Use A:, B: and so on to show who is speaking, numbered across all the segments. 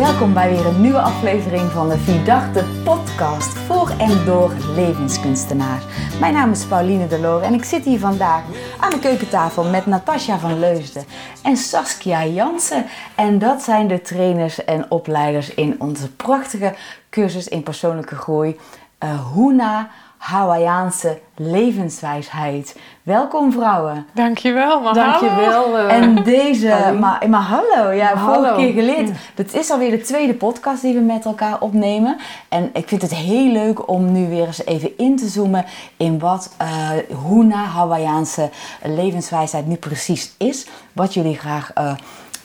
A: welkom bij weer een nieuwe aflevering van de Vierdachte podcast voor en door levenskunstenaars. Mijn naam is Pauline Deloor en ik zit hier vandaag aan de keukentafel met Natasja van Leusden en Saskia Jansen. En dat zijn de trainers en opleiders in onze prachtige cursus in persoonlijke groei, uh, Huna Hawaiiaanse levenswijsheid. Welkom vrouwen.
B: Dankjewel, maar
A: Dankjewel. Uh, en deze, maar, maar hallo, ja, hallo. vorige keer geleerd. Ja. Is alweer de tweede podcast die we met elkaar opnemen. En ik vind het heel leuk om nu weer eens even in te zoomen in wat uh, Huna Hawaiiaanse levenswijsheid nu precies is. Wat jullie graag uh,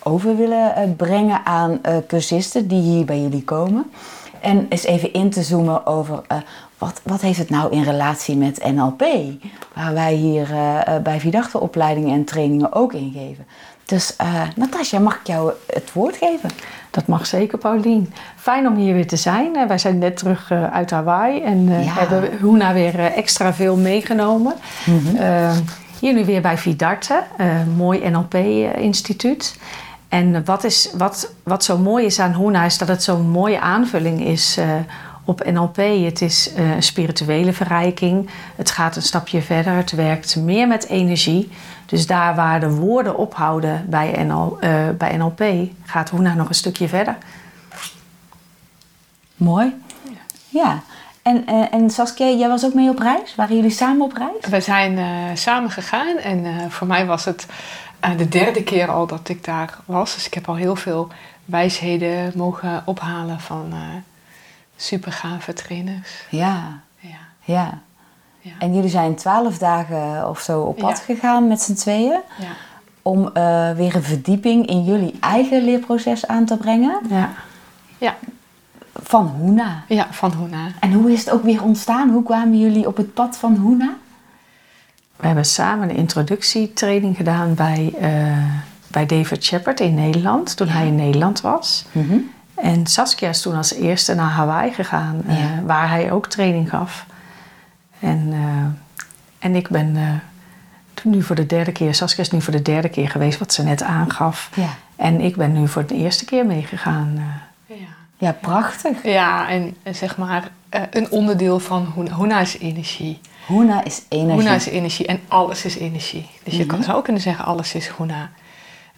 A: over willen brengen aan cursisten die hier bij jullie komen. En eens even in te zoomen over wat, wat heeft het nou in relatie met NLP? Waar wij hier uh, bij Vidachte opleidingen en trainingen ook in geven. Dus uh, Natasja, mag ik jou het woord geven?
B: Dat mag zeker, Paulien. Fijn om hier weer te zijn. wij zijn net terug uit Hawaii en ja. hebben Huna weer extra veel meegenomen. Mm -hmm. hier nu weer bij Vidarte, mooi NLP-instituut. En wat, is, wat, wat zo mooi is aan Huna is dat het zo'n mooie aanvulling is op NLP. Het is uh, een spirituele verrijking. Het gaat een stapje verder. Het werkt meer met energie. Dus daar waar de woorden ophouden bij, NL, uh, eh, bij NLP, gaat Hoena nog een stukje verder.
A: Mooi. Ja. ja. En, uh, en Saskia, jij was ook mee op reis? Waren jullie samen op reis?
C: We zijn samen gegaan en voor mij was het de derde keer al dat ik daar was. Dus ik heb al heel veel wijsheden mogen ophalen van super gave trainers.
A: Ja. ja. ja. ja. En jullie zijn twaalf dagen of zo op pad gegaan met z'n tweeën. Ja. Om uh, weer een verdieping in jullie eigen leerproces aan te brengen.
C: Ja. ja.
A: Van Hoena.
C: Ja, van Hoena.
A: En hoe is het ook weer ontstaan? Hoe kwamen jullie op het pad van Hoena?
B: We hebben samen een introductietraining gedaan bij, uh, bij David Shepard in Nederland. Toen hij in Nederland was. Mm -hmm. En Saskia is toen als eerste naar Hawaii gegaan, eh, waar hij ook training gaf. En, uh, en ik ben uh, toen nu voor de derde keer, Saskia is nu voor de derde keer geweest, wat ze net aangaf. Ja. En ik ben nu voor de eerste keer meegegaan.
A: Ja. ja, prachtig.
C: Ja, en zeg maar een onderdeel van Huna is energie.
A: Huna is energie.
C: Huna is energie en alles is energie. Dus je kan, zou kunnen zeggen, alles is Huna.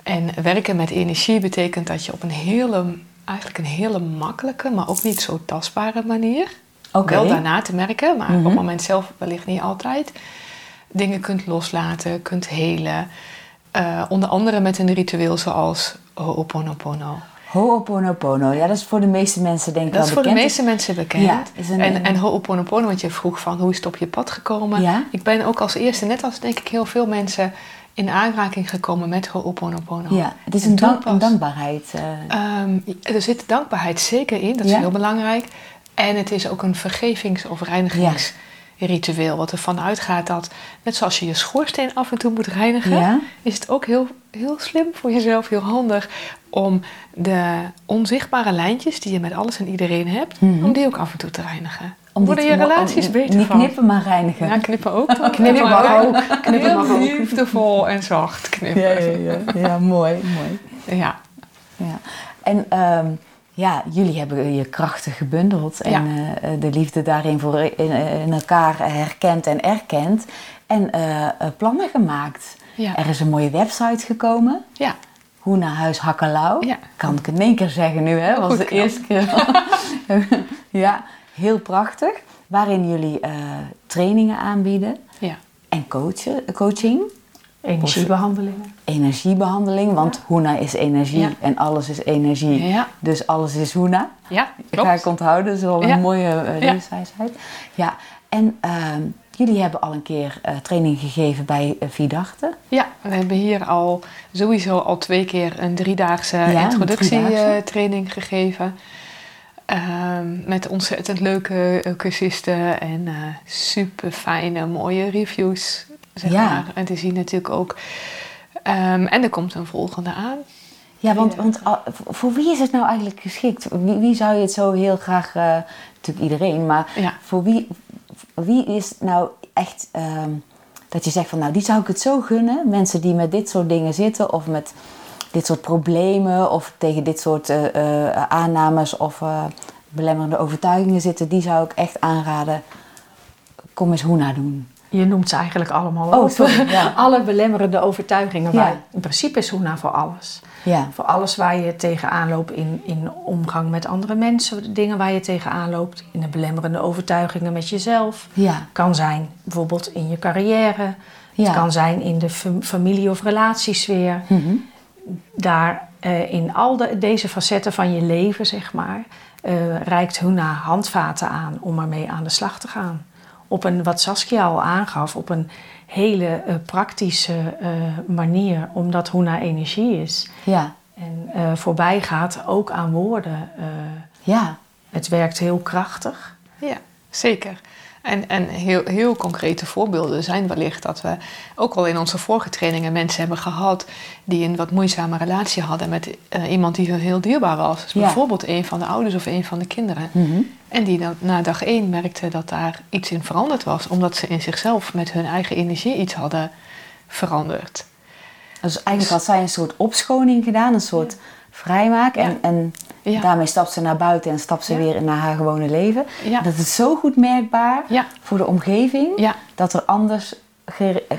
C: En werken met energie betekent dat je op een hele eigenlijk een hele makkelijke, maar ook niet zo tastbare manier. Okay. Wel daarna te merken, maar op het mhm. moment zelf wellicht niet altijd. Dingen kunt loslaten, kunt helen. Uh, onder andere met een ritueel zoals Ho'oponopono.
A: Ho'oponopono, ja, dat is voor de meeste mensen denk ik
C: wel
A: bekend.
C: Dat is voor de meeste mensen bekend. Ja, een, en, en Ho'oponopono, want je vroeg van hoe is het op je pad gekomen. Ja? Ik ben ook als eerste, net als denk ik heel veel mensen, in aanraking gekomen met Ho'oponopono.
A: Ja, het is een, dank, een dankbaarheid.
C: Uh... Um, er zit dankbaarheid zeker in, dat is heel belangrijk. En het is ook een vergevings- of reinigingsritueel. Wat ervan uitgaat dat, net zoals je je schoorsteen af en toe moet reinigen, is het ook heel, heel slim voor jezelf, heel handig om de onzichtbare lijntjes die je met alles en iedereen hebt, mm -hmm. om die ook af en toe te reinigen. Om Worden je relaties om, beter
A: Niet knippen, maar reinigen.
C: Ja, knippen ook.
A: knippen mag ook. Knippen
C: mag ook. liefdevol en zacht knippen.
A: Ja, ja, ja. ja mooi, mooi.
C: Ja.
A: ja. En um, ja, jullie hebben je krachten gebundeld en uh, de liefde daarin voor in, in, elkaar herkend en erkend. En uh, plannen gemaakt. Ja. Er is een mooie website gekomen.
C: Ja.
A: Hoe naar huis Hakkelau. Ja. Kan ik het in één keer zeggen nu, hè? Dat was de eerste keer. ja heel prachtig. Waarin jullie uh, trainingen aanbieden.
C: Ja.
A: En coachen, coaching.
B: Energiebehandelingen.
A: Energiebehandeling, want ja. Huna is energie ja. en alles is energie. Ja. Dus alles is Huna.
C: Ja,
A: klopt. Ga ik onthouden, dat is wel een mooie uh, levenswijsheid. Ja, en uh, jullie hebben al een keer uh, training gegeven bij uh, Vidachte.
C: Ja, we hebben hier al sowieso al twee keer een driedaagse introductietraining gegeven. Um, met ontzettend leuke cursisten en uh, super fijne, mooie reviews. Zeg ja. maar. En te zien natuurlijk ook. Um, en er komt een volgende aan.
A: Ja, want, want uh, voor wie is het nou eigenlijk geschikt? Wie, wie zou je het zo heel graag, uh, natuurlijk iedereen, maar ja. voor wie, wie is nou echt um, dat je zegt van nou die zou ik het zo gunnen? Mensen die met dit soort dingen zitten of met dit soort problemen of tegen dit soort aannames of belemmerende overtuigingen zitten, die zou ik echt aanraden. Kom eens Hoena doen.
B: Je noemt ze eigenlijk allemaal oh, Sorry, ja. Alle belemmerende overtuigingen. Waar, in principe is Hoena voor alles. Ja. Voor alles waar je tegenaan loopt in, in omgang met andere mensen, dingen waar je tegenaan loopt, in de belemmerende overtuigingen met jezelf. Ja. Kan zijn bijvoorbeeld in je carrière. Het kan zijn in de familie- of relatiesfeer. Mm Daar uh, in al de, deze facetten van je leven, zeg maar, uh, reikt Huna handvaten aan om ermee aan de slag te gaan. Op een, wat Saskia al aangaf, op een hele uh, praktische uh, manier, omdat Huna energie is. Ja. En uh, voorbij gaat ook aan woorden. ja. Het werkt heel krachtig.
C: Ja, zeker. En, en heel, heel concrete voorbeelden zijn wellicht dat we ook al in onze vorige trainingen mensen hebben gehad die een wat moeizame relatie hadden met uh, iemand die heel dierbaar was. Dus bijvoorbeeld een van de ouders of een van de kinderen. Mhm. En die dan, na dag één merkte dat daar iets in veranderd was, omdat ze in zichzelf met hun eigen energie iets hadden veranderd.
A: Dus eigenlijk had zij een soort opschoning gedaan, een soort vrijmaak. En, en daarmee stapt ze naar buiten en stapt ze weer naar haar gewone leven. Dat is zo goed merkbaar voor de omgeving dat er anders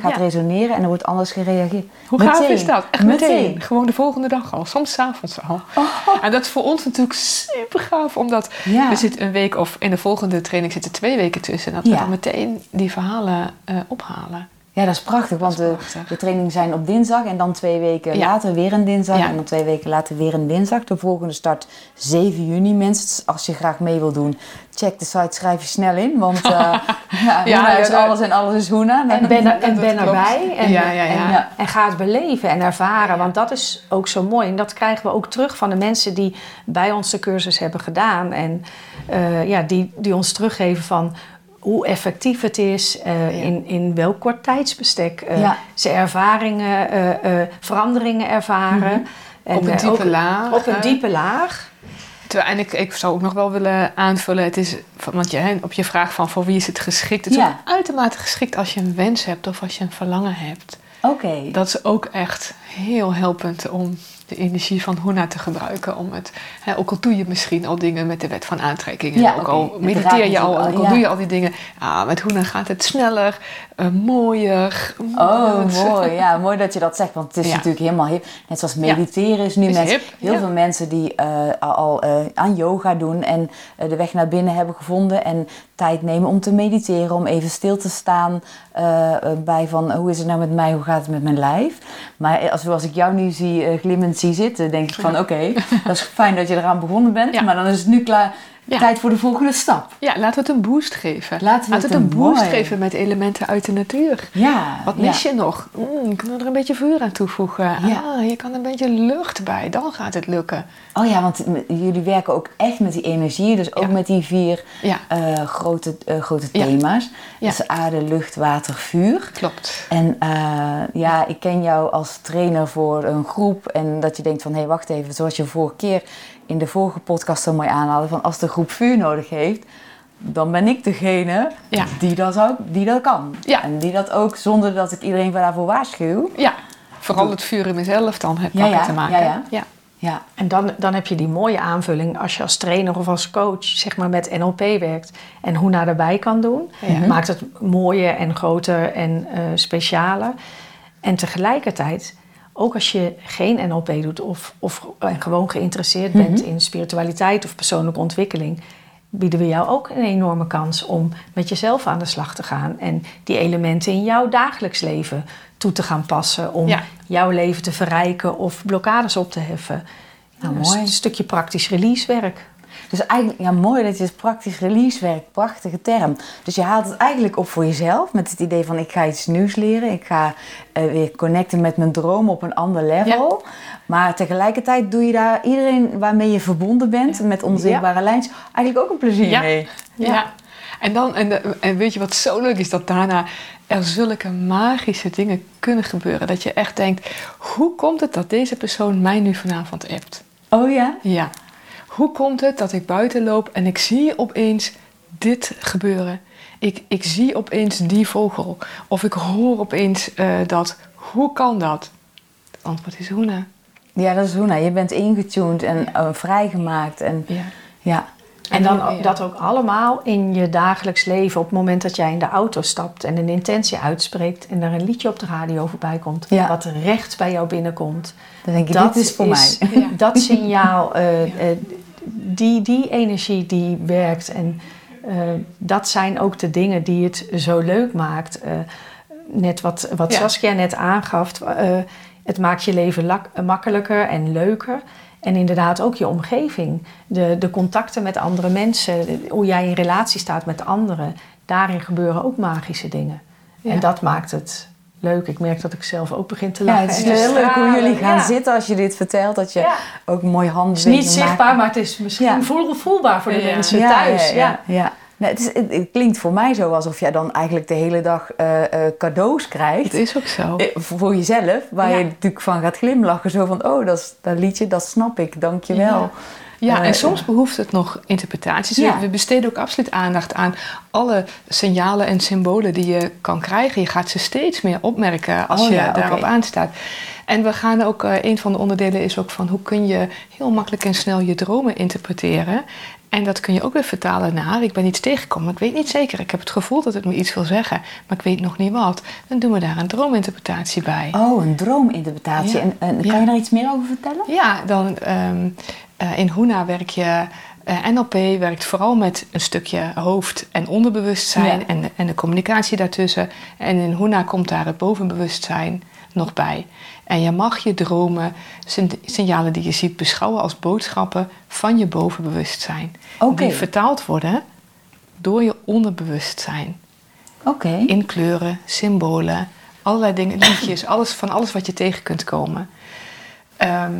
A: gaat resoneren en er wordt anders gereageerd.
C: Hoe meteen. gaaf is dat? Echt meteen. Gewoon de volgende dag al, soms s'avonds al. Oh. En dat is voor ons natuurlijk super gaaf, omdat ja. er zit een week of in de volgende training zitten twee weken tussen. Dat we dan meteen die verhalen uh, ophalen.
A: Ja, dat is prachtig, want de, de trainingen zijn op dinsdag en dan twee weken later weer een dinsdag en dan twee weken later weer een dinsdag. De volgende start 7 juni, mensen. Als je graag mee wil doen, check de site, schrijf je snel in, want uh, ja, ja, is alles en alles is Hoena.
B: En ben, er, en ben erbij en, en, en, ga het beleven en ervaren, want dat is ook zo mooi. En dat krijgen we ook terug van de mensen die bij ons de cursus hebben gedaan en uh, ja, die, die ons teruggeven van hoe effectief het is, uh, in, in welk kort tijdsbestek uh, ze ervaringen, uh, veranderingen ervaren.
C: en, op een diepe laag.
B: Op een diepe laag.
C: Terwijl, en ik, ik zou ook nog wel willen aanvullen, het is, want je, op je vraag van voor wie is het geschikt, het is ja. uitermate geschikt als je een wens hebt of als je een verlangen hebt. Oké. Dat is ook echt heel helpend om de energie van Huna te gebruiken. Om het, hè, ook al doe je misschien al dingen met de wet van aantrekking. En ook al mediteer je al, ook al doe je al die dingen. Ah, met Huna gaat het sneller, uh, mooier.
A: Oh, mooi. Ja, mooi dat je dat zegt. Want het is natuurlijk helemaal hip. Net zoals mediteren is nu met heel veel mensen die uh, al uh, aan yoga doen. En de weg naar binnen hebben gevonden. En tijd nemen om te mediteren. Om even stil te staan bij van hoe is het nou met mij? Hoe gaat het met mijn lijf? Maar als, zoals ik jou nu zie glimmend zie zitten, denk ik van oké, dat is fijn dat je eraan begonnen bent, maar dan is het nu klaar. Tijd voor de volgende stap.
C: Ja, laten we het een boost geven. Laten we het, een boost geven met elementen uit de natuur. Ja. Wat mis je nog? Mm, ik kan er een beetje vuur aan toevoegen. Ja. Ah, je kan een beetje lucht bij. Dan gaat het lukken.
A: Oh ja, want jullie werken ook echt met die energie. Dus ook met die vier uh, grote, uh, grote thema's. Dus aarde, lucht, water, vuur.
C: Klopt.
A: En uh, ja, ik ken jou als trainer voor een groep. En dat je denkt van, hé, hey, wacht even. Zoals je vorige keer in de vorige podcast zo mooi aanhaalde. Van als de groep vuur nodig heeft, dan ben ik degene die, dat ook, die dat kan. Ja. En die dat ook zonder dat ik iedereen daarvoor waarschuw.
C: Ja, vooral het vuur in mezelf dan heb ja, te maken.
B: Ja, ja. ja. En dan, dan heb je die mooie aanvulling als je als trainer of als coach zeg maar met NLP werkt en hoe naar erbij kan doen. Maakt het mooier en groter en uh, specialer. En tegelijkertijd ook als je geen NLP doet of, of gewoon geïnteresseerd bent mhm. in spiritualiteit of persoonlijke ontwikkeling, bieden we jou ook een enorme kans om met jezelf aan de slag te gaan en die elementen in jouw dagelijks leven toe te gaan passen om jouw leven te verrijken of blokkades op te heffen. Nou, mooi. Een stukje praktisch releasewerk.
A: Dus eigenlijk, ja, mooi dat je het praktisch releasewerk, prachtige term. Dus je haalt het eigenlijk op voor jezelf met het idee van ik ga iets nieuws leren. Ik ga uh, weer connecten met mijn droom op een ander level. Maar tegelijkertijd doe je daar iedereen waarmee je verbonden bent, met onzichtbare ja. lijns, eigenlijk ook een plezier mee.
C: Ja. En, dan, en, en weet je wat zo leuk is? Dat daarna er zulke magische dingen kunnen gebeuren. Dat je echt denkt, hoe komt het dat deze persoon mij nu vanavond appt?
A: Oh ja?
C: Ja. Hoe komt het dat ik buiten loop en ik zie opeens dit gebeuren? Ik, ik zie opeens die vogel. Of ik hoor opeens uh, dat. Hoe kan dat? Het antwoord is Hoena.
A: Ja, dat is Hoena. Je bent ingetuned en uh, vrijgemaakt. En, ja. ja.
B: En dan dat ook allemaal in je dagelijks leven. Op het moment dat jij in de auto stapt en een intentie uitspreekt en er een liedje op de radio voorbij komt, wat recht bij jou binnenkomt.
A: Dan denk je, dat dit is voor mij.
B: Dat signaal, uh, uh, die, die energie die werkt. En uh, dat zijn ook de dingen die het zo leuk maakt. net wat, wat Saskia net aangaf. het maakt je leven makkelijker en leuker. En inderdaad ook je omgeving. De, de contacten met andere mensen. Hoe jij in relatie staat met anderen. Daarin gebeuren ook magische dingen. En dat maakt het leuk. Ik merk dat ik zelf ook begin te lachen.
A: Ja, het is heel leuk hoe jullie gaan zitten als je dit vertelt. Dat je ook mooi handen
B: Het is niet zichtbaar, maar het is misschien voelbaar voor de mensen thuis.
A: ja. ja. Nee, het, is, het, klinkt voor mij zo alsof jij dan eigenlijk de hele dag uh, uh, cadeaus krijgt.
C: Het is ook zo.
A: Eh, voor jezelf, waar je natuurlijk van gaat glimlachen. Zo van, oh, dat, dat liedje, dat snap ik, dankjewel.
C: Ja. Ja, en soms behoeft het nog interpretaties. Ja. We besteden ook absoluut aandacht aan alle signalen en symbolen die je kan krijgen. Je gaat ze steeds meer opmerken als oh, je ja, daarop aanstaat. En we gaan ook, een van de onderdelen is ook van hoe kun je heel makkelijk en snel je dromen interpreteren. En dat kun je ook weer vertalen naar, ik ben iets tegengekomen, ik weet niet zeker. Ik heb het gevoel dat het me iets wil zeggen, maar ik weet nog niet wat. Dan doen we daar een droominterpretatie bij.
A: Oh, een droominterpretatie. En, en, kan je daar iets meer over vertellen?
C: Ja, dan um, uh, in Huna werk je... Uh, eh, NLP werkt vooral met een stukje hoofd- en onderbewustzijn en, en de communicatie daartussen. En in Huna komt daar het bovenbewustzijn nog bij. En je mag je dromen, signalen die je ziet, beschouwen als boodschappen van je bovenbewustzijn. Die vertaald worden door je onderbewustzijn.
A: Oké.
C: In kleuren, symbolen, allerlei dingen, liedjes, alles, van alles wat je tegen kunt komen. Ehm,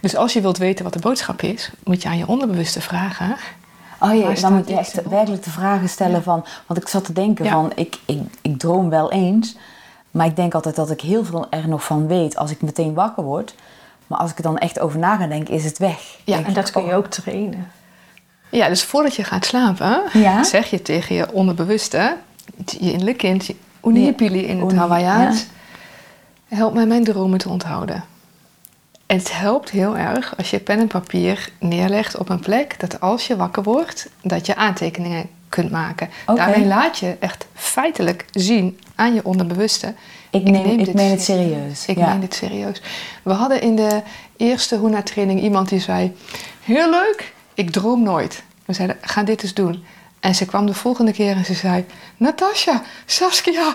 C: dus als je wilt weten wat de boodschap is, moet je aan je onderbewuste vragen.
A: Oh ja, dan moet je echt werkelijk de vragen stellen van... Want ik zat te denken van, ik, ik, ik droom wel eens... Maar ik denk altijd dat ik heel veel er nog van weet als ik meteen wakker word. Maar als ik er dan echt over na ga denken, is het weg.
B: Ja, en dat kun je oh. ook trainen.
C: Ja, dus voordat je gaat slapen, zeg je tegen je onderbewuste, je innerlijke kind, in het Hawaiiaans, help mij mijn dromen te onthouden. En het helpt heel erg als je pen en papier neerlegt op een plek dat als je wakker wordt, dat je aantekeningen kunt maken. Daarmee laat je echt feitelijk zien aan je onderbewuste.
A: Ik, neem, ik, ik meen het serieus.
C: Ik ja. meen het serieus. We hadden in de eerste Huna-training iemand die zei... Heel leuk, ik droom nooit. We zeiden, ga dit eens doen. En ze kwam de volgende keer en ze zei... Natasja, Saskia,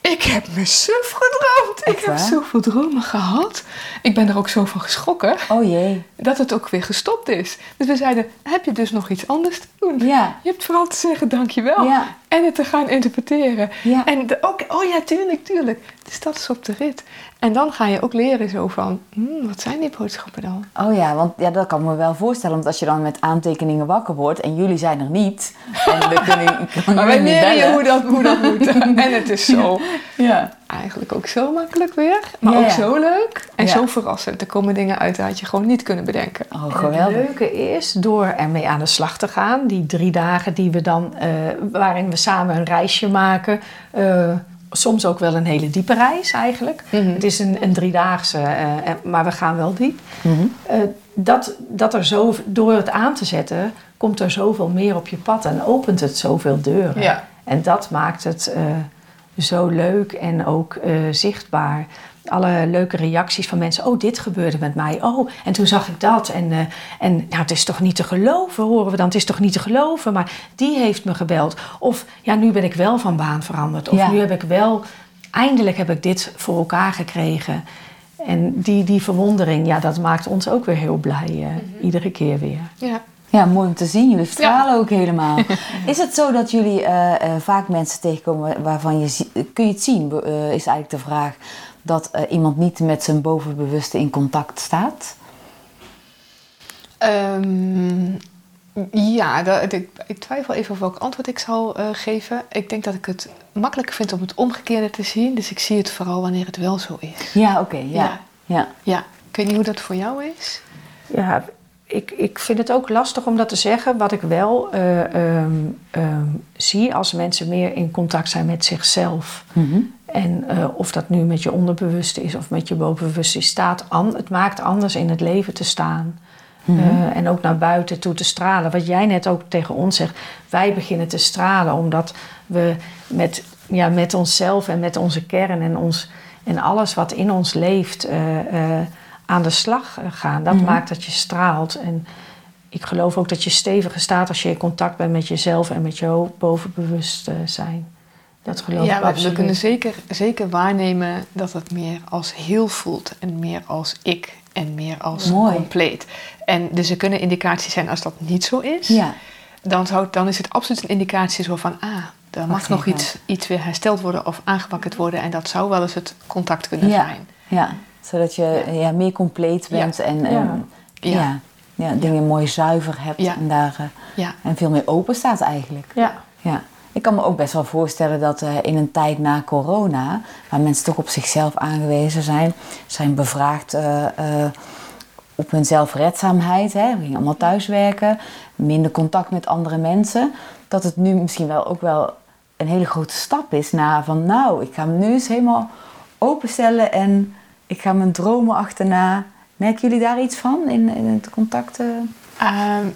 C: ik heb me suf gedroomd. ik heb zoveel dromen gehad. Ik ben er ook zo van geschrokken.
A: Oh jee.
C: Dat het ook weer gestopt is. Dus we zeiden, heb je dus nog iets anders te doen?
A: Ja.
C: Je hebt vooral te zeggen dankjewel. Ja. En het te gaan interpreteren. Ja. En ook, oh ja, tuurlijk, tuurlijk. Dus dat is op de rit. En dan ga je ook leren zo van, hmm, wat zijn die boodschappen dan?
A: Oh ja, want ja, dat kan ik me wel voorstellen. Want als je dan met aantekeningen wakker wordt en jullie zijn er niet. En we kunnen,
C: maar wij leren je hoe dat, hoe dat moet. en het is zo, ja. Eigenlijk ook zo makkelijk weer. Maar ook zo leuk en zo verrassend. Er komen dingen uit dat je gewoon niet kunnen bedenken.
A: Oh, geweldig.
B: Het leuke is, door ermee aan de slag te gaan, die drie dagen die we dan, uh, waarin we samen een reisje maken... Uh, soms ook wel een hele diepe reis eigenlijk. Mhm. Het is een, een driedaagse, uh, maar we gaan wel diep. Mhm. uh, dat, dat er zo, door het aan te zetten, komt er zoveel meer op je pad en opent het zoveel deuren. Ja. En dat maakt het uh, zo leuk en ook zichtbaar alle leuke reacties van mensen. Oh, dit gebeurde met mij. Oh, en toen zag ik dat. En, uh, en nou, het is toch niet te geloven, horen we dan. Het is toch niet te geloven, maar die heeft me gebeld. Of ja, nu ben ik wel van baan veranderd. Of nu heb ik wel, eindelijk heb ik dit voor elkaar gekregen. En die, die verwondering, ja, dat maakt ons ook weer heel blij. Uh, Iedere keer weer.
A: Ja. Ja, mooi om te zien. Jullie stralen ook helemaal. Is het zo dat jullie uh, uh, vaak mensen tegenkomen waarvan je... Kun je het zien, uh, is eigenlijk de vraag dat uh, iemand niet met zijn bovenbewuste in contact staat?
C: Um, ja, dat, ik, ik, twijfel even welk antwoord ik zal uh, geven. Ik denk dat ik het makkelijker vind om het omgekeerde te zien. Dus ik zie het vooral wanneer het wel zo is.
A: Ja, oké. ja. ja. Ja.
C: ja. Ik weet niet hoe dat voor jou is.
B: Ja, ik, ik vind het ook lastig om dat te zeggen. Wat ik wel uh, um, um, zie als mensen meer in contact zijn met zichzelf. Mm -hmm. En uh, of dat nu met je onderbewuste is of met je bovenbewuste staat, an, het maakt anders in het leven te staan. Mm -hmm. en ook naar buiten toe te stralen. Wat jij net ook tegen ons zegt, wij beginnen te stralen omdat we met, ja, met onszelf en met onze kern en, ons, en alles wat in ons leeft aan de slag gaan. Dat mm -hmm. maakt dat je straalt. En ik geloof ook dat je steviger staat als je in contact bent met jezelf en met je bovenbewustzijn. Dat geloof
C: ja,
B: ik absoluut.
C: we kunnen zeker, zeker waarnemen dat het meer als heel voelt en meer als ik en meer als
A: Mooi.
C: compleet. En dus er kunnen indicaties zijn als dat niet zo is.
A: Ja.
C: Dan, zou, dan is het absoluut een indicatie zo van, ah, er mag nog iets, iets weer hersteld worden of aangewakkerd worden. En dat zou wel eens het contact kunnen
A: Ja.
C: zijn.
A: Ja, zodat je
C: Ja.
A: ja. meer compleet bent en,
B: Ja.
A: en
C: Ja.
A: ja. Ja, dingen mooi zuiver hebt en, daar, eh, en veel meer open staat eigenlijk.
B: Ja,
A: Ja. Ik kan me ook best wel voorstellen dat eh, in een tijd na corona, waar mensen toch op zichzelf aangewezen zijn, zijn bevraagd eh, op hun zelfredzaamheid, hè, we gingen allemaal thuiswerken, minder contact met andere mensen, dat het nu misschien wel ook wel een hele grote stap is naar van nou, ik ga me nu eens helemaal openstellen en ik ga mijn dromen achterna. Merken jullie daar iets van in, in het contact? eh?
C: Ehm,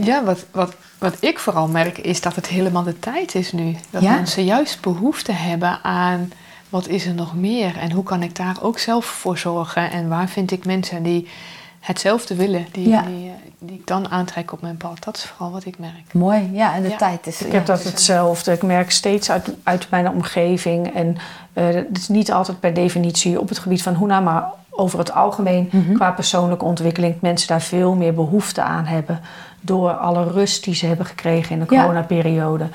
C: ja, wat, wat, wat ik vooral merk is dat het helemaal de tijd is nu. Dat
A: Ja?
C: mensen juist behoefte hebben aan wat is er nog meer en hoe kan ik daar ook zelf voor zorgen en waar vind ik mensen die hetzelfde willen, die,
A: Ja.
C: die, eh, die ik dan aantrek op mijn pad. Dat is vooral wat ik merk.
A: Mooi, ja, en de
C: Ja.
A: tijd is.
B: ik
A: ja.
B: heb dat hetzelfde. Ik merk steeds uit, uit mijn omgeving. En eh, het is niet altijd per definitie op het gebied van Hoena, maar over het algemeen
A: Mhm.
B: qua persoonlijke ontwikkeling. dat Mensen daar veel meer behoefte aan hebben. Door alle rust die ze hebben gekregen in de
A: Ja.
B: coronaperiode.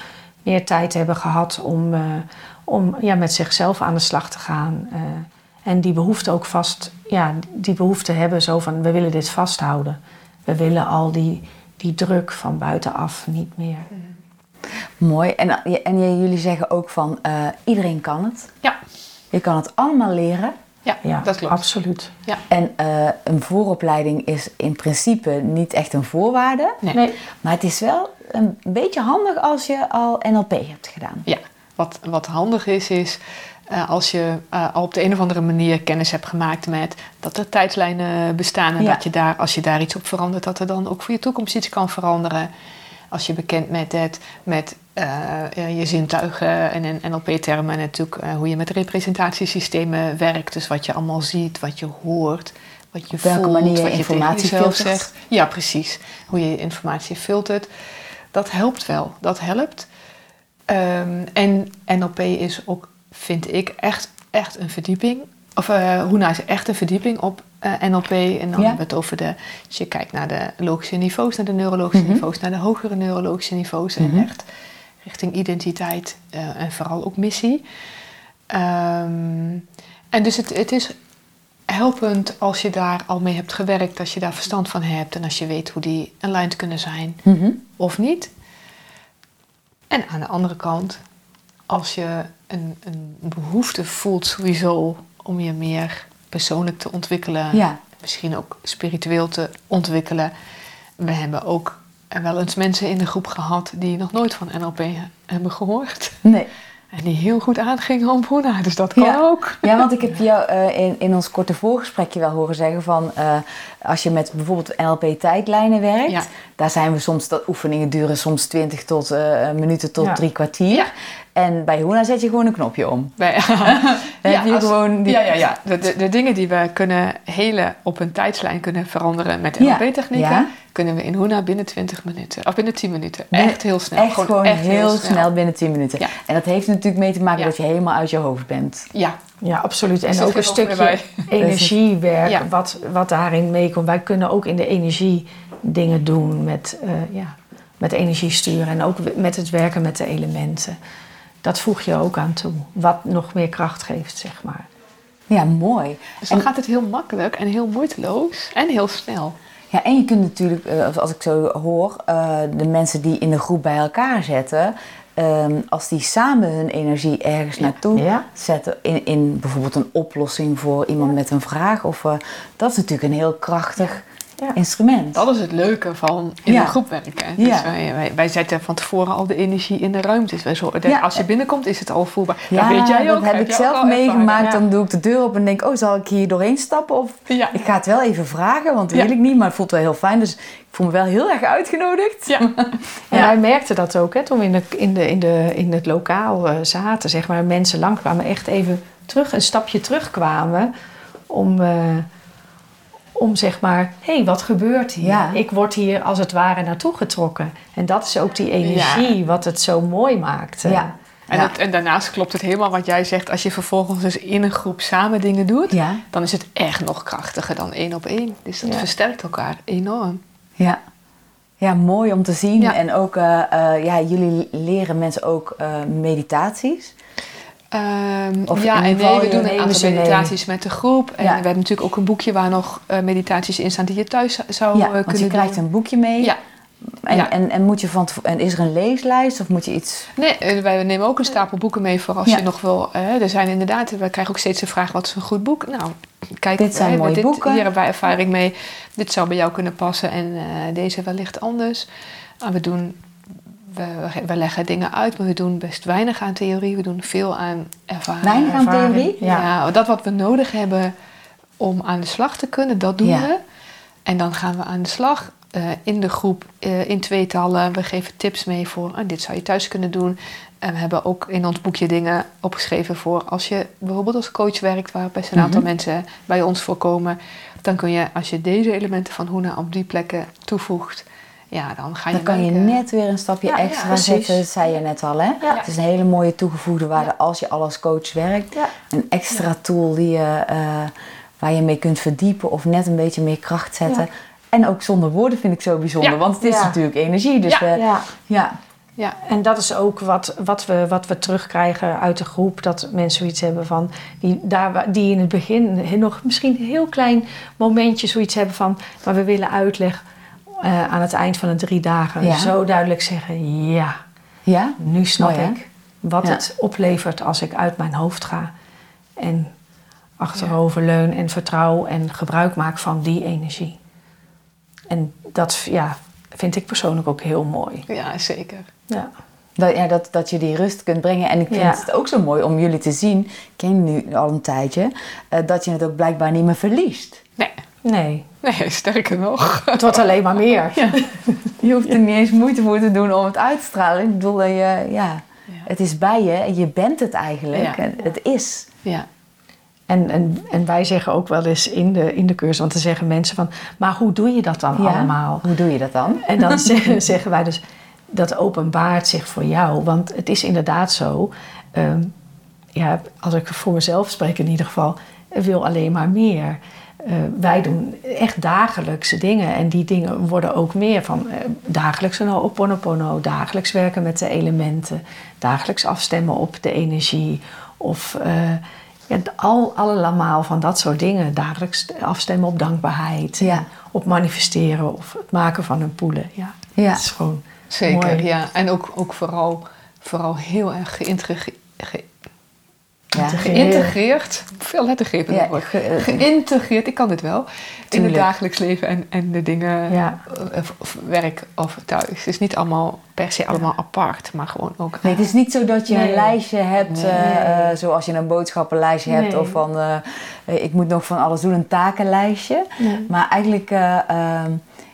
B: Meer tijd hebben gehad om, eh, om ja, met zichzelf aan de slag te gaan. eh, en die behoefte ook vast, ja, die behoefte hebben zo van we willen dit vasthouden. We willen al die, die druk van buitenaf niet meer.
A: Mooi. En, en jullie zeggen ook van eh, iedereen kan het.
C: Ja,
A: Je kan het allemaal leren.
C: ja,
B: Ja,
C: dat klopt.
B: absoluut.
A: En eh, een vooropleiding is in principe niet echt een voorwaarde.
C: Nee.
B: Nee,
A: Maar het is wel een beetje handig als je al NLP hebt gedaan.
C: Ja, wat, wat handig is, is eh, als je eh, al op de een of andere manier kennis hebt gemaakt met dat er tijdslijnen bestaan en
A: Ja.
C: dat je daar, als je daar iets op verandert, dat er dan ook voor je toekomst iets kan veranderen. Als je bekend met het, met eh, je zintuigen en NLP-termen en natuurlijk hoe je met representatiesystemen werkt. Dus wat je allemaal ziet, wat je hoort, wat je
A: Op welke
C: voelt,
A: manier je
C: wat je
A: informatie filtert.
C: zegt. Ja, precies. Hoe je informatie filtert. Dat helpt wel. Dat helpt. Ehm, en NLP is ook, vind ik, echt, echt een verdieping. Of eh Hoena is echt een verdieping op eh, NLP. En dan
A: Ja.
C: hebben we het over de... Als je kijkt naar de logische niveaus, naar de neurologische
A: Mhm.
C: niveaus... naar de hogere neurologische niveaus.
A: Mhm.
C: En echt richting identiteit eh, en vooral ook missie. Ehm, en dus het, het is helpend als je daar al mee hebt gewerkt... als je daar verstand van hebt... en als je weet hoe die aligned kunnen zijn
A: Mhm.
C: of niet. En aan de andere kant, als je een, een behoefte voelt sowieso om je meer persoonlijk te ontwikkelen,
A: Ja.
C: misschien ook spiritueel te ontwikkelen. We hebben ook wel eens mensen in de groep gehad die nog nooit van NLP hebben gehoord.
A: Nee.
C: En die heel goed aangingen op Hoena, dus dat kan
A: Ja.
C: ook.
A: Ja, want ik heb jou eh, in, in ons korte voorgesprekje wel horen zeggen van... eh, als je met bijvoorbeeld NLP-tijdlijnen werkt...
C: Ja.
A: daar zijn we soms, dat oefeningen duren soms 20 tot, eh, minuten tot
B: Ja.
A: drie kwartier.
C: Ja.
A: En bij Hoena zet je gewoon een knopje om.
C: Bij,
A: Dan heb je
C: als-
A: gewoon die...
C: Ja, ja, ja. De, de, de dingen die we kunnen hele op een tijdslijn kunnen veranderen met
A: Ja.
C: NLP-technieken,
A: Ja.
C: kunnen we in Hoena binnen 20 minuten, of binnen 10 minuten.
A: Binnen-
C: echt heel snel.
A: Echt gewoon, heel, snel. binnen 10 minuten.
C: Ja.
A: En dat heeft natuurlijk mee te maken
C: Ja.
A: dat je helemaal uit je hoofd bent.
C: Ja,
B: ja, absoluut. En ook een stukje energiewerk,
C: Ja.
B: wat, wat daarin meekomt. Wij kunnen ook in de energie dingen doen met, eh, ja, met energie sturen en ook met het werken met de elementen. Dat voeg je ook aan toe, wat nog meer kracht geeft, zeg maar.
A: Ja, mooi.
C: dus dan
A: En-
C: gaat het heel makkelijk en heel moeiteloos en heel snel.
A: Ja, en je kunt natuurlijk, eh, als ik zo hoor, eh, de mensen die in de groep bij elkaar zetten, ehm, als die samen hun energie ergens naartoe
B: Ja.
A: zetten, in, in bijvoorbeeld een oplossing voor iemand met een vraag, of, eh, dat is natuurlijk een heel krachtig instrument.
C: Dat is het leuke van in een groep werken. Dus wij, wij, zetten van tevoren al de energie in de ruimtes. Wij zo, als je binnenkomt is het al voelbaar.
A: Ja, dat weet jij ook. Dat heb ik zelf meegemaakt. Dan doe ik de deur op en denk, oh, zal ik hier doorheen stappen? Of ik ga het wel even vragen, want dat wil ik niet. Maar het voelt wel heel fijn. Dus ik voel me wel heel erg uitgenodigd.
B: Ja. en wij merkten dat ook, hè, toen we in, de, in, de, in, de, in het lokaal uh, zaten. Zeg maar, mensen langkwamen echt even terug, een stapje terugkwamen om, uh, om zeg maar, hé, hey, wat gebeurt hier? Ik word hier als het ware naartoe getrokken. En dat is ook die energie wat het zo mooi maakt. Ja.
C: En, en, daarnaast klopt het helemaal wat jij zegt. Als je vervolgens dus in een groep samen dingen doet, dan is het echt nog krachtiger dan één op één. Dus dat versterkt elkaar enorm.
A: Ja. Ja, mooi om te zien. En ook, uh, uh, ja, jullie leren mensen ook uh, meditaties.
C: Um, of ja, en nee, we doen een aantal meditaties met de groep. En we hebben natuurlijk ook een boekje waar nog uh, meditaties in staan die je thuis zou ja, kunnen
A: want je krijgt een boekje mee. Ja. En, ja. en, en, moet je van en is er een leeslijst of moet je iets...
C: Nee, eh, wij nemen ook een stapel boeken mee voor als je nog wil... Er zijn inderdaad, we krijgen ook steeds de vraag wat is een goed boek? Nou, kijk,
A: dit zijn mooie dit, boeken.
C: Hier hebben wij ervaring mee. Dit zou bij jou kunnen passen en uh, deze wellicht anders. Uh, we doen we, we, leggen dingen uit, maar we doen best weinig aan theorie. We doen veel aan ervaring.
A: Weinig aan theorie?
C: Ja. dat wat we nodig hebben om aan de slag te kunnen, dat doen we. En dan gaan we aan de slag uh, in de groep, uh, in tweetallen. We geven tips mee voor, uh, dit zou je thuis kunnen doen. En we hebben ook in ons boekje dingen opgeschreven voor als je bijvoorbeeld als coach werkt, waar best een aantal mhm. mensen bij ons voorkomen. Dan kun je, als je deze elementen van Hoena op die plekken toevoegt, ja, dan ga je.
A: Dan kan je net weer een stapje extra zetten, dat zei je net al. Hè? Het is een hele mooie toegevoegde waarde als je al als coach werkt. Een extra tool die je, uh, waar je mee kunt verdiepen of net een beetje meer kracht zetten. En ook zonder woorden vind ik zo bijzonder, want het is natuurlijk energie. Dus ja. ja.
B: ja. Ja, en dat is ook wat, wat, we, wat we terugkrijgen uit de groep. Dat mensen zoiets hebben van. Die, daar, die in het begin nog misschien een heel klein momentje zoiets hebben van. Maar we willen uitleg uh, aan het eind van de drie dagen zo duidelijk zeggen: ja, ja? nu snap ik wat het oplevert als ik uit mijn hoofd ga. En achteroverleun en vertrouw en gebruik maak van die energie. En dat ja, vind ik persoonlijk ook heel mooi.
C: Ja, zeker.
A: Ja. Dat, ja, dat, dat je die rust kunt brengen. En ik vind het ook zo mooi om jullie te zien, ik ken nu al een tijdje, uh, dat je het ook blijkbaar niet meer verliest.
C: Nee.
B: Nee.
C: Nee, sterker nog.
B: Het wordt alleen maar meer. Ja.
A: Je hoeft er niet eens moeite voor te doen om het uit te stralen. Ik bedoel, je, ja, het is bij je en je bent het eigenlijk. Het is.
B: Ja. En, en, en wij zeggen ook wel eens in de, in de cursus, want dan zeggen mensen van, maar hoe doe je dat dan allemaal?
A: Hoe doe je dat dan?
B: En dan zeggen, zeggen wij dus, dat openbaart zich voor jou. Want het is inderdaad zo, um, ja, als ik voor mezelf spreek in ieder geval, wil alleen maar meer. Uh, wij doen echt dagelijkse dingen en die dingen worden ook meer van uh, dagelijks een oponopono, dagelijks werken met de elementen, dagelijks afstemmen op de energie of uh, ja, al, allemaal van dat soort dingen. Dagelijks afstemmen op dankbaarheid, ja. op manifesteren of het maken van een poelen. Ja,
C: ja. Dat is gewoon Zeker, ja. En ook, ook vooral, vooral heel erg geïntegreerd. Ja, geïntegreerd, veel lettergrepen ja, ge, eh, geïntegreerd, ik kan dit wel, in het dagelijks leven en, en de dingen, ja. of, werk of thuis. Het is niet allemaal per se allemaal apart, maar gewoon ook...
A: Nee, het is niet zo dat je een lijstje hebt, uh, zoals je een boodschappenlijstje hebt, of van, uh, ik moet nog van alles doen, een takenlijstje. Maar eigenlijk ehm,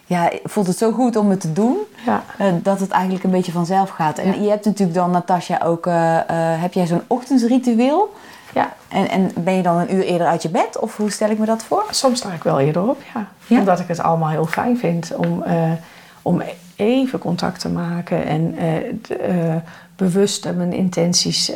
A: ja, voelt het zo goed om het te doen, ja. uh, dat het eigenlijk een beetje vanzelf gaat. En je hebt natuurlijk dan, Natasja, ook, uh, uh, heb jij zo'n ochtendsritueel? Ja. En, en ben je dan een uur eerder uit je bed? Of hoe stel ik me dat voor?
B: Soms sta ik wel eerder op, ja. ja? Omdat ik het allemaal heel fijn vind om, om even contact te maken en bewust mijn intenties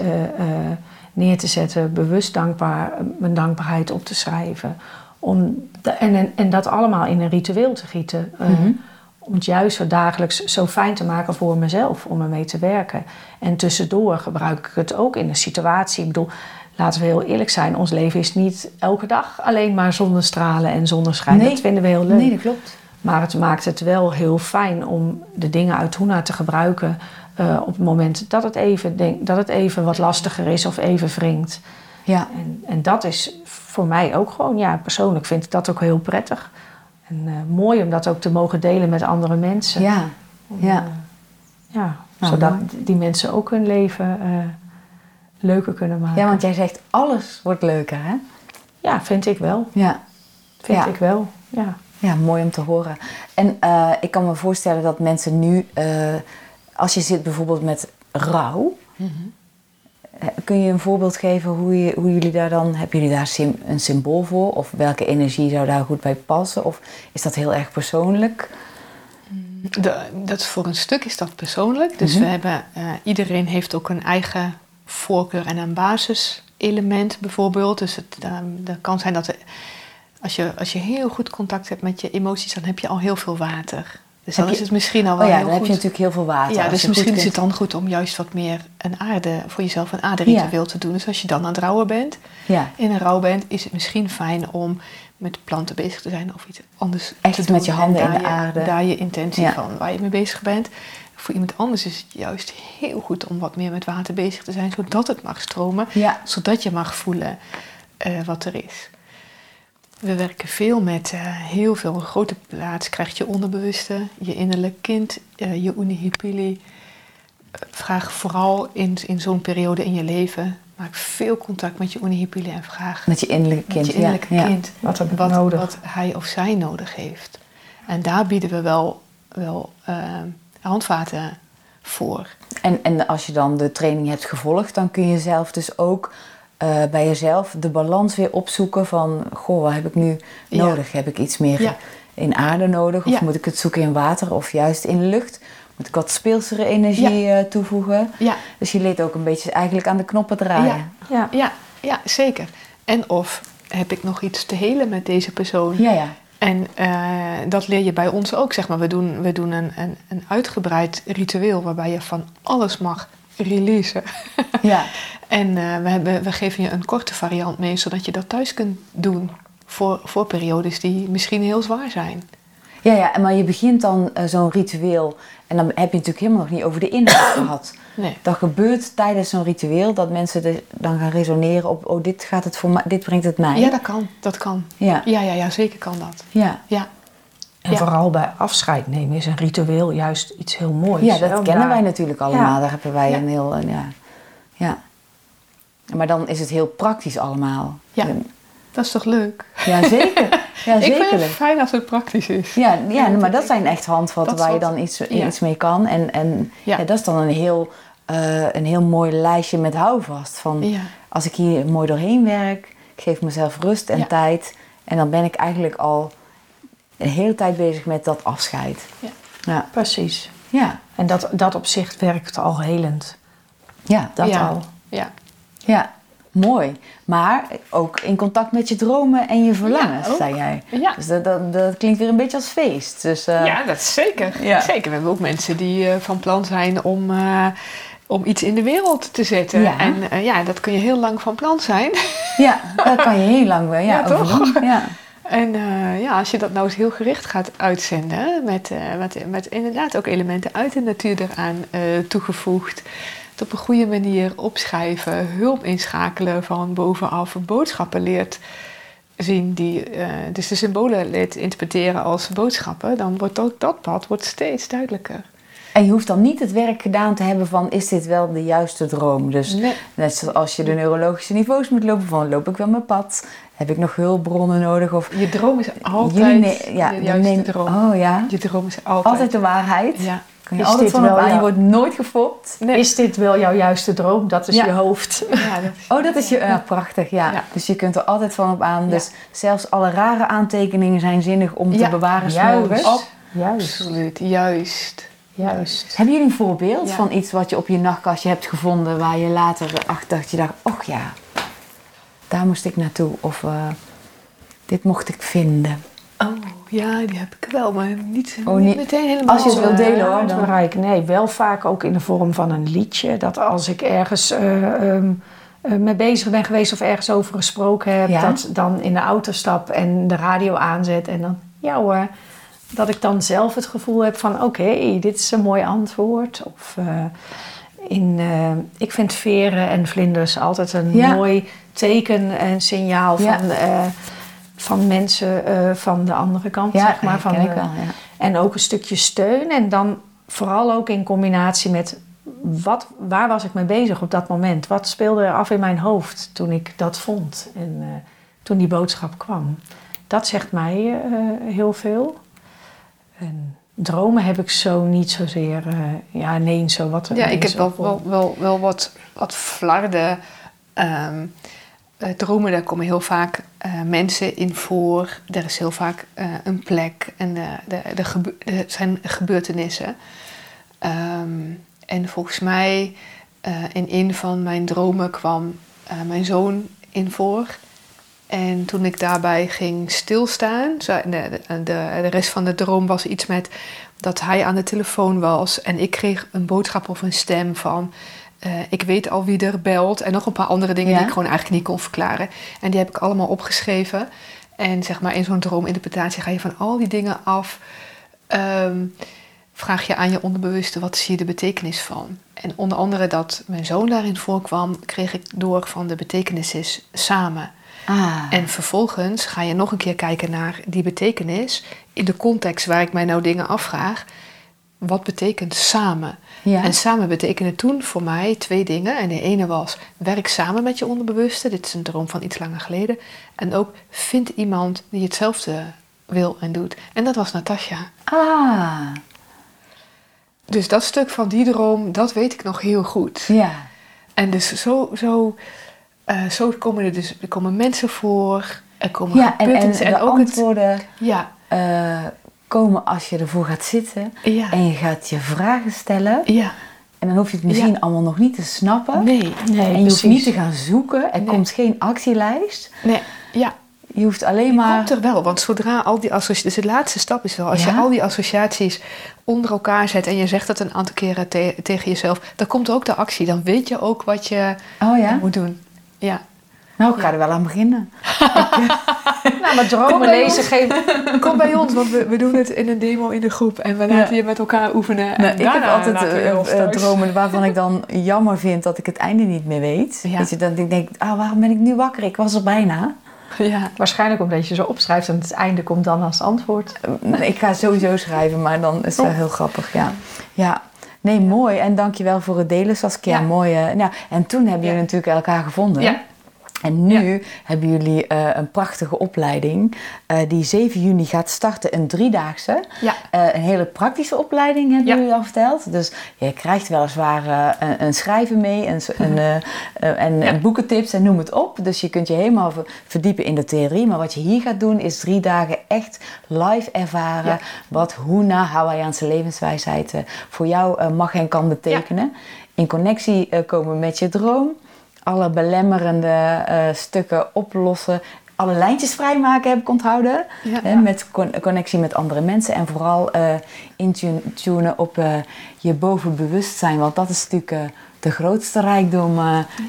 B: neer te zetten, bewust dankbaar, mijn dankbaarheid op te schrijven om en, en, dat allemaal in een ritueel te gieten. Eh, mhm. Om het juist zo dagelijks zo fijn te maken voor mezelf, om ermee te werken. En tussendoor gebruik ik het ook in een situatie. Ik bedoel, laten we heel eerlijk zijn, ons leven is niet elke dag alleen maar zonnestralen en zonneschijn. Nee. Dat vinden we heel leuk.
A: Nee, dat klopt.
B: Maar het maakt het wel heel fijn om de dingen uit Hoena te gebruiken uh, op het moment dat het, even, denk, dat het even wat lastiger is of even wringt. Ja. En, en dat is voor mij ook gewoon, ja, persoonlijk vind ik dat ook heel prettig. En mooi om dat ook te mogen delen met andere mensen.
A: Ja, ja.
B: ja, nou, zodat die mensen ook hun leven leuker kunnen maken.
A: Ja, want jij zegt alles wordt leuker, hè?
B: Ja, vind ik wel.
A: Ja.
B: Vind ik wel, ja.
A: Ja, mooi om te horen. En ik kan me voorstellen dat mensen nu, als je zit bijvoorbeeld met rouw, mm -hmm. Kun je een voorbeeld geven hoe, je, hoe jullie daar dan, hebben jullie daar sim, een symbool voor? Of welke energie zou daar goed bij passen? Of is dat heel erg persoonlijk?
C: De, dat voor een stuk is dat persoonlijk. Dus mm -hmm. we hebben, uh, iedereen heeft ook een eigen voorkeur en een basiselement bijvoorbeeld. Dus het uh, kan zijn dat... Er, als je, als je heel goed contact hebt met je emoties, dan heb je al heel veel water. Dus dan je, is het misschien al wel
A: oh ja, dan
C: goed.
A: heb je natuurlijk heel veel water.
C: Ja, dus misschien is het dan goed om juist wat meer een aarde, voor jezelf een aarderitueel ja. te doen. Dus als je dan aan het rouwen bent,
A: ja.
C: in een rouw bent, is het misschien fijn om met planten bezig te zijn of iets anders
A: Echt
C: te doen.
A: met je handen in de
C: je,
A: aarde.
C: Daar je intentie ja. van, waar je mee bezig bent. Voor iemand anders is het juist heel goed om wat meer met water bezig te zijn, zodat het mag stromen. Zodat je mag voelen uh, wat er is. We werken veel met uh, heel veel. Een grote plaats krijgt je onderbewuste, je innerlijk kind, uh, je unihipili. Vraag vooral in, in zo'n periode in je leven. Maak veel contact met je unihipili en vraag.
A: Met je innerlijke kind.
C: Met je innerlijke
A: ja,
C: kind.
B: Ja. Wat,
C: wat,
B: nodig.
C: wat hij of zij nodig heeft. En daar bieden we wel, wel uh, handvaten voor.
A: En, en als je dan de training hebt gevolgd, dan kun je zelf dus ook uh, bij jezelf de balans weer opzoeken van... Goh, wat heb ik nu
C: Ja.
A: nodig? Heb ik iets meer
C: Ja.
A: in aarde nodig? Of
C: Ja.
A: moet ik het zoeken in water of juist in lucht? Moet ik wat speelsere energie eh, toevoegen?
C: Ja,
A: Dus je leert ook een beetje eigenlijk aan de knoppen draaien.
B: Ja.
C: ja, ja, zeker. En of heb ik nog iets te helen met deze persoon?
A: Ja, ja.
C: En eh, dat leer je bij ons ook, zeg maar. We doen, we doen een, een, een uitgebreid ritueel waarbij je van alles mag releasen.
A: ja.
C: En uh, we, hebben, we geven je een korte variant mee, zodat je dat thuis kunt doen voor, voor periodes die misschien heel zwaar zijn.
A: Ja, ja, maar je begint dan uh, zo'n ritueel en dan heb je natuurlijk helemaal nog niet over de inhoud gehad.
C: Nee.
A: Dat gebeurt tijdens zo'n ritueel dat mensen de, dan gaan resoneren op, oh, dit gaat het voor mij, dit brengt het mij.
C: Ja, dat kan. Dat kan.
A: Ja.
C: Ja, ja, ja zeker kan dat.
A: Ja.
C: Ja.
B: En
C: Ja.
B: vooral bij afscheid nemen is een ritueel juist iets heel moois.
A: Ja, dat
B: om
A: kennen
B: daar-
A: wij natuurlijk allemaal.
B: Ja.
A: Daar hebben wij
C: Ja.
A: een heel, een, ja. ja. Maar dan is het heel praktisch allemaal.
C: Ja. Dat is toch leuk?
A: Ja, zeker. Ja,
C: Ik vind het fijn als het praktisch is.
A: Ja, ja,
C: Ja,
A: maar dat zijn echt handvatten waar je dan iets,
C: ja.
A: iets mee kan. En, en ja. Dat is dan een heel, eh, een heel mooi lijstje met houvast. Van als ik hier mooi doorheen werk, ik geef mezelf rust en tijd. En dan ben ik eigenlijk al een hele tijd bezig met dat afscheid.
C: Ja.
A: Ja,
B: Precies.
A: ja,
B: En dat, dat op zich werkt al helend.
A: ja,
B: Dat al.
C: Ja.
A: Ja. mooi. Maar ook in contact met je dromen en je verlangens,
C: Ja,
A: zei jij.
C: Ja.
A: Dus dat, dat, dat klinkt weer een beetje als feest. Dus, eh,
C: ja, dat is zeker.
A: Ja.
C: Zeker. We hebben ook mensen die eh, van plan zijn om, eh, om iets in de wereld te zetten.
A: Ja.
C: En ja, dat kun je heel lang van plan zijn.
A: ja, daar kan je heel lang wel ja,
C: toch?
A: Ja.
C: En ja, als je dat nou eens heel gericht gaat uitzenden, met, met, met inderdaad ook elementen uit de natuur eraan toegevoegd, het op een goede manier opschrijven, hulp inschakelen van bovenaf, boodschappen leert zien, die, eh, dus de symbolen leert interpreteren als boodschappen, dan wordt ook dat pad wordt steeds duidelijker.
A: En je hoeft dan niet het werk gedaan te hebben van is dit wel de juiste droom. Dus
C: Nee.
A: net zoals je de neurologische niveaus moet lopen van loop ik wel mijn pad, heb ik nog hulpbronnen nodig of
C: Je droom is altijd
A: ja,
C: de juiste droom.
A: Oh ja,
C: Je droom is altijd.
A: altijd de waarheid.
C: Ja.
A: Kun je
B: Is
A: altijd
B: dit
A: van op
B: wel
A: aan. Je wordt nooit gefopt.
C: Nee.
B: Is dit wel jouw juiste droom? Dat is
A: Ja.
B: je hoofd.
C: Ja, dat is-
A: Oh, dat is je, ja, prachtig, ja.
C: Ja.
A: Dus je kunt er altijd van op aan.
C: Ja.
A: Dus zelfs alle rare aantekeningen zijn zinnig om te
C: Ja,
A: bewaren
B: juist.
C: Op.
B: Juist.
C: Absoluut, juist.
B: Juist.
A: Hebben jullie een voorbeeld
C: Ja.
A: van iets wat je op je nachtkastje hebt gevonden waar je later achter dacht, je dacht, och ja, daar moest ik naartoe of eh, dit mocht ik vinden.
C: Oh, ja, die heb ik wel, maar niet,
A: Oh,
C: niet
A: niet-
C: meteen helemaal.
A: als je het wil
B: Eh,
A: delen, hoor, dan-.
B: Nee, wel vaak ook in de vorm van een liedje. Dat als ik ergens eh, mee bezig ben geweest of ergens over gesproken heb,
A: Ja.
B: dat dan in de auto stap en de radio aanzet en dan, ja hoor, dat ik dan zelf het gevoel heb van oké, dit is een mooi antwoord. Of in, ik vind veren en vlinders altijd een
A: Ja.
B: mooi teken en signaal van van mensen uh, van de andere kant,
A: ja,
B: zeg maar. Van,
A: ik wel, ja.
B: En ook een stukje steun. En dan vooral ook in combinatie met wat, waar was ik mee bezig op dat moment? Wat speelde er af in mijn hoofd toen ik dat vond en uh, toen die boodschap kwam? Dat zegt mij uh, heel veel. En dromen heb ik zo niet zozeer. Uh, ja, nee, zo wat.
C: Ja, ik heb wel, wel, wel, wel wat, wat flarden. Um, dromen, daar komen heel vaak uh, mensen in voor. Er is heel vaak uh, een plek en de, de, zijn gebeurtenissen. Um, en volgens mij in een van mijn dromen kwam mijn zoon in voor. En toen ik daarbij ging stilstaan, de, de, de, rest van de droom was iets met dat hij aan de telefoon was en ik kreeg een boodschap of een stem van. Uh, ik weet al wie er belt en nog een paar andere dingen die ik gewoon eigenlijk niet kon verklaren. En die heb ik allemaal opgeschreven. En zeg maar in zo'n droominterpretatie ga je van al die dingen af. Um, vraag je aan je onderbewuste wat zie je de betekenis van. En onder andere dat mijn zoon daarin voorkwam, kreeg ik door van de betekenis is samen. Ah. En vervolgens ga je nog een keer kijken naar die betekenis in de context waar ik mij nou dingen afvraag. Wat betekent samen? Ja. En samen betekende toen voor mij twee dingen. En de ene was werk samen met je onderbewuste. Dit is een droom van iets langer geleden. En ook vind iemand die hetzelfde wil en doet. En dat was Natasja.
A: Ah.
C: Dus dat stuk van die droom, dat weet ik nog heel goed.
A: Ja.
C: En dus zo, zo uh, zo komen er dus er komen mensen voor, er komen
A: ja, en, en, en, ook antwoorden
C: het, ja.
A: Uh, komen als je ervoor gaat zitten
C: ja.
A: en je gaat je vragen stellen.
C: Ja.
A: En dan hoef je het misschien ja. allemaal nog niet te snappen.
C: Nee, nee
A: En je
C: precies.
A: hoeft niet te gaan zoeken. Er nee. komt geen actielijst.
C: Nee, ja.
A: Je hoeft alleen maar...
C: komt er wel, want zodra al die associaties... Dus de laatste stap is wel, als ja? je al die associaties onder elkaar zet... en je zegt dat een aantal keren te tegen jezelf... dan komt ook de actie. Dan weet je ook wat je
A: oh, ja?
C: moet doen. Ja.
A: Nou, ik ga er wel aan beginnen.
B: nou, maar dromen lezen geven.
C: Kom bij ons, want we, we doen het in een demo in de groep. En we laten ja. je met elkaar oefenen.
A: Nou, ik heb altijd uh, uh, dromen waarvan ik dan jammer vind dat ik het einde niet meer weet. Ja. Dat je dan denkt, ah, waarom ben ik nu wakker? Ik was er bijna.
B: Ja. Waarschijnlijk omdat je zo opschrijft en het einde komt dan als antwoord.
A: ik ga sowieso schrijven, maar dan is het wel heel grappig, ja. Ja. Nee, mooi. En dankjewel voor het delen, Saskia. Ja. Mooi. Uh, nou, en toen hebben jullie natuurlijk elkaar gevonden.
C: Ja.
A: En nu ja. hebben jullie uh, een prachtige opleiding uh, die 7 juni gaat starten, een driedaagse.
C: Ja.
A: Uh, een hele praktische opleiding hebben ja. jullie al verteld. Dus je krijgt weliswaar een, een schrijven mee en, een, en, en boekentips en noem het op. Dus je kunt je helemaal verdiepen in de theorie. Maar wat je hier gaat doen is drie dagen echt live ervaren wat Huna, Hawaiiaanse levenswijsheid, voor jou mag en kan betekenen. In connectie komen met je droom alle belemmerende uh, stukken oplossen. Alle lijntjes vrijmaken heb ik onthouden.
C: Ja,
A: hè,
C: ja.
A: Met con connectie met andere mensen. En vooral uh, intunen op uh, je bovenbewustzijn. Want dat is natuurlijk de grootste rijkdom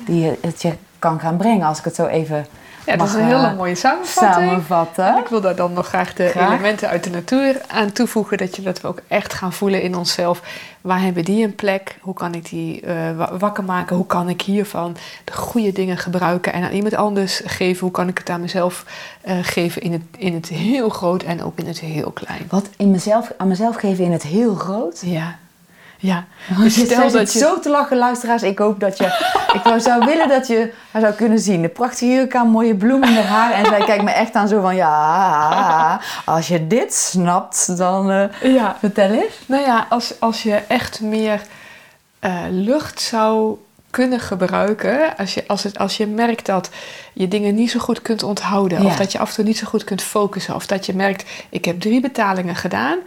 A: die het je kan gaan brengen. Als ik het zo even
C: ja, dat is een hele mooie samenvatting.
A: samenvatten.
C: En ik wil daar dan nog graag de graag. elementen uit de natuur aan toevoegen. Dat, je, dat we ook echt gaan voelen in onszelf. Waar hebben die een plek? Hoe kan ik die uh, wakker maken? Hoe kan ik hiervan de goede dingen gebruiken en aan iemand anders geven? Hoe kan ik het aan mezelf uh, geven in het, in het heel groot en ook in het heel klein?
A: Wat in mezelf, aan mezelf geven in het heel groot?
C: Ja. Ja,
A: dus je stel dat je zo te lachen, luisteraars. Ik hoop dat je. ik zou willen dat je haar zou kunnen zien. De prachtige jurk aan, mooie bloemen in haar haar. En zij kijkt me echt aan zo van: ja, als je dit snapt, dan. Uh,
C: ja.
A: Vertel eens.
C: Nou ja, als, als je echt meer uh, lucht zou kunnen gebruiken. Als je, als, het, als je merkt dat je dingen niet zo goed kunt onthouden. Ja. Of dat je af en toe niet zo goed kunt focussen. Of dat je merkt, ik heb drie betalingen gedaan.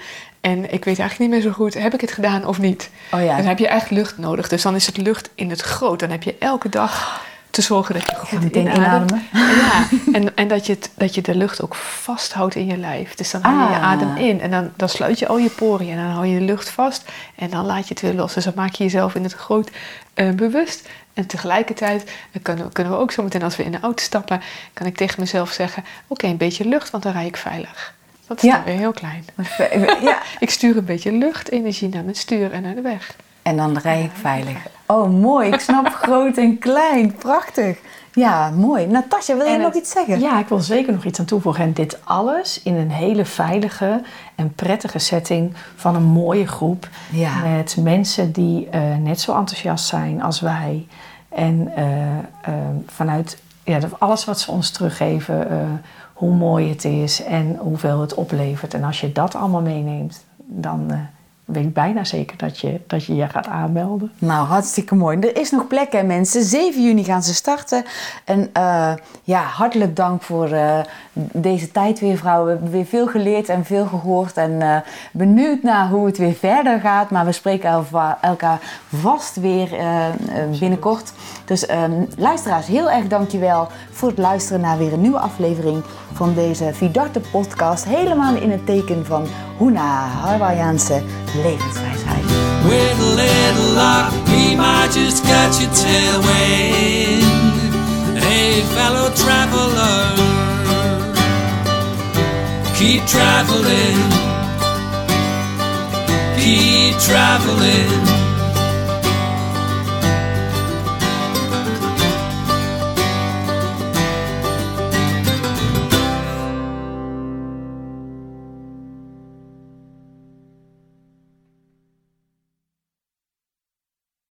C: En ik weet eigenlijk niet meer zo goed, heb ik het gedaan of niet?
A: Oh ja.
C: Dan heb je echt lucht nodig. Dus dan is het lucht in het groot. Dan heb je elke dag te zorgen dat je goed
A: ja, inademt.
C: Ja, en, en dat, je het, dat je de lucht ook vasthoudt in je lijf. Dus dan hou je ah. je adem in en dan, dan sluit je al je poriën. En dan hou je de lucht vast en dan laat je het weer los. Dus dan maak je jezelf in het groot uh, bewust. En tegelijkertijd kunnen, kunnen we ook zo meteen als we in de auto stappen... kan ik tegen mezelf zeggen, oké, okay, een beetje lucht, want dan rij ik veilig. Dat is ja. dan weer heel klein.
A: Ja.
C: ik stuur een beetje luchtenergie naar mijn stuur en naar de weg.
A: En dan rij ik veilig. Oh, mooi. Ik snap groot en klein. Prachtig. Ja, mooi. Natasja, wil je nog iets zeggen?
B: Ja, ik wil zeker nog iets aan toevoegen. En dit alles in een hele veilige en prettige setting van een mooie groep. Met mensen die uh, net zo enthousiast zijn als wij. En uh, uh, vanuit ja, alles wat ze ons teruggeven, hoe mooi het is en hoeveel het oplevert. En als je dat allemaal meeneemt, dan weet ik bijna zeker dat je, dat je je gaat aanmelden.
A: Nou, hartstikke mooi. Er is nog plek, hè, mensen. 7 juni gaan ze starten. En uh, ja, hartelijk dank voor uh, deze tijd weer, vrouwen. We hebben weer veel geleerd en veel gehoord. En uh, benieuwd naar hoe het weer verder gaat. Maar we spreken elkaar vast weer binnenkort. Dus um, luisteraars, heel erg dankjewel voor het luisteren naar weer een nieuwe aflevering van deze Vidarte podcast. Helemaal in het teken van Huna, Hawaiiaanse levenswijsheid. With a little luck, we might just catch your tailwind. Hey, fellow traveler, keep traveling, keep traveling.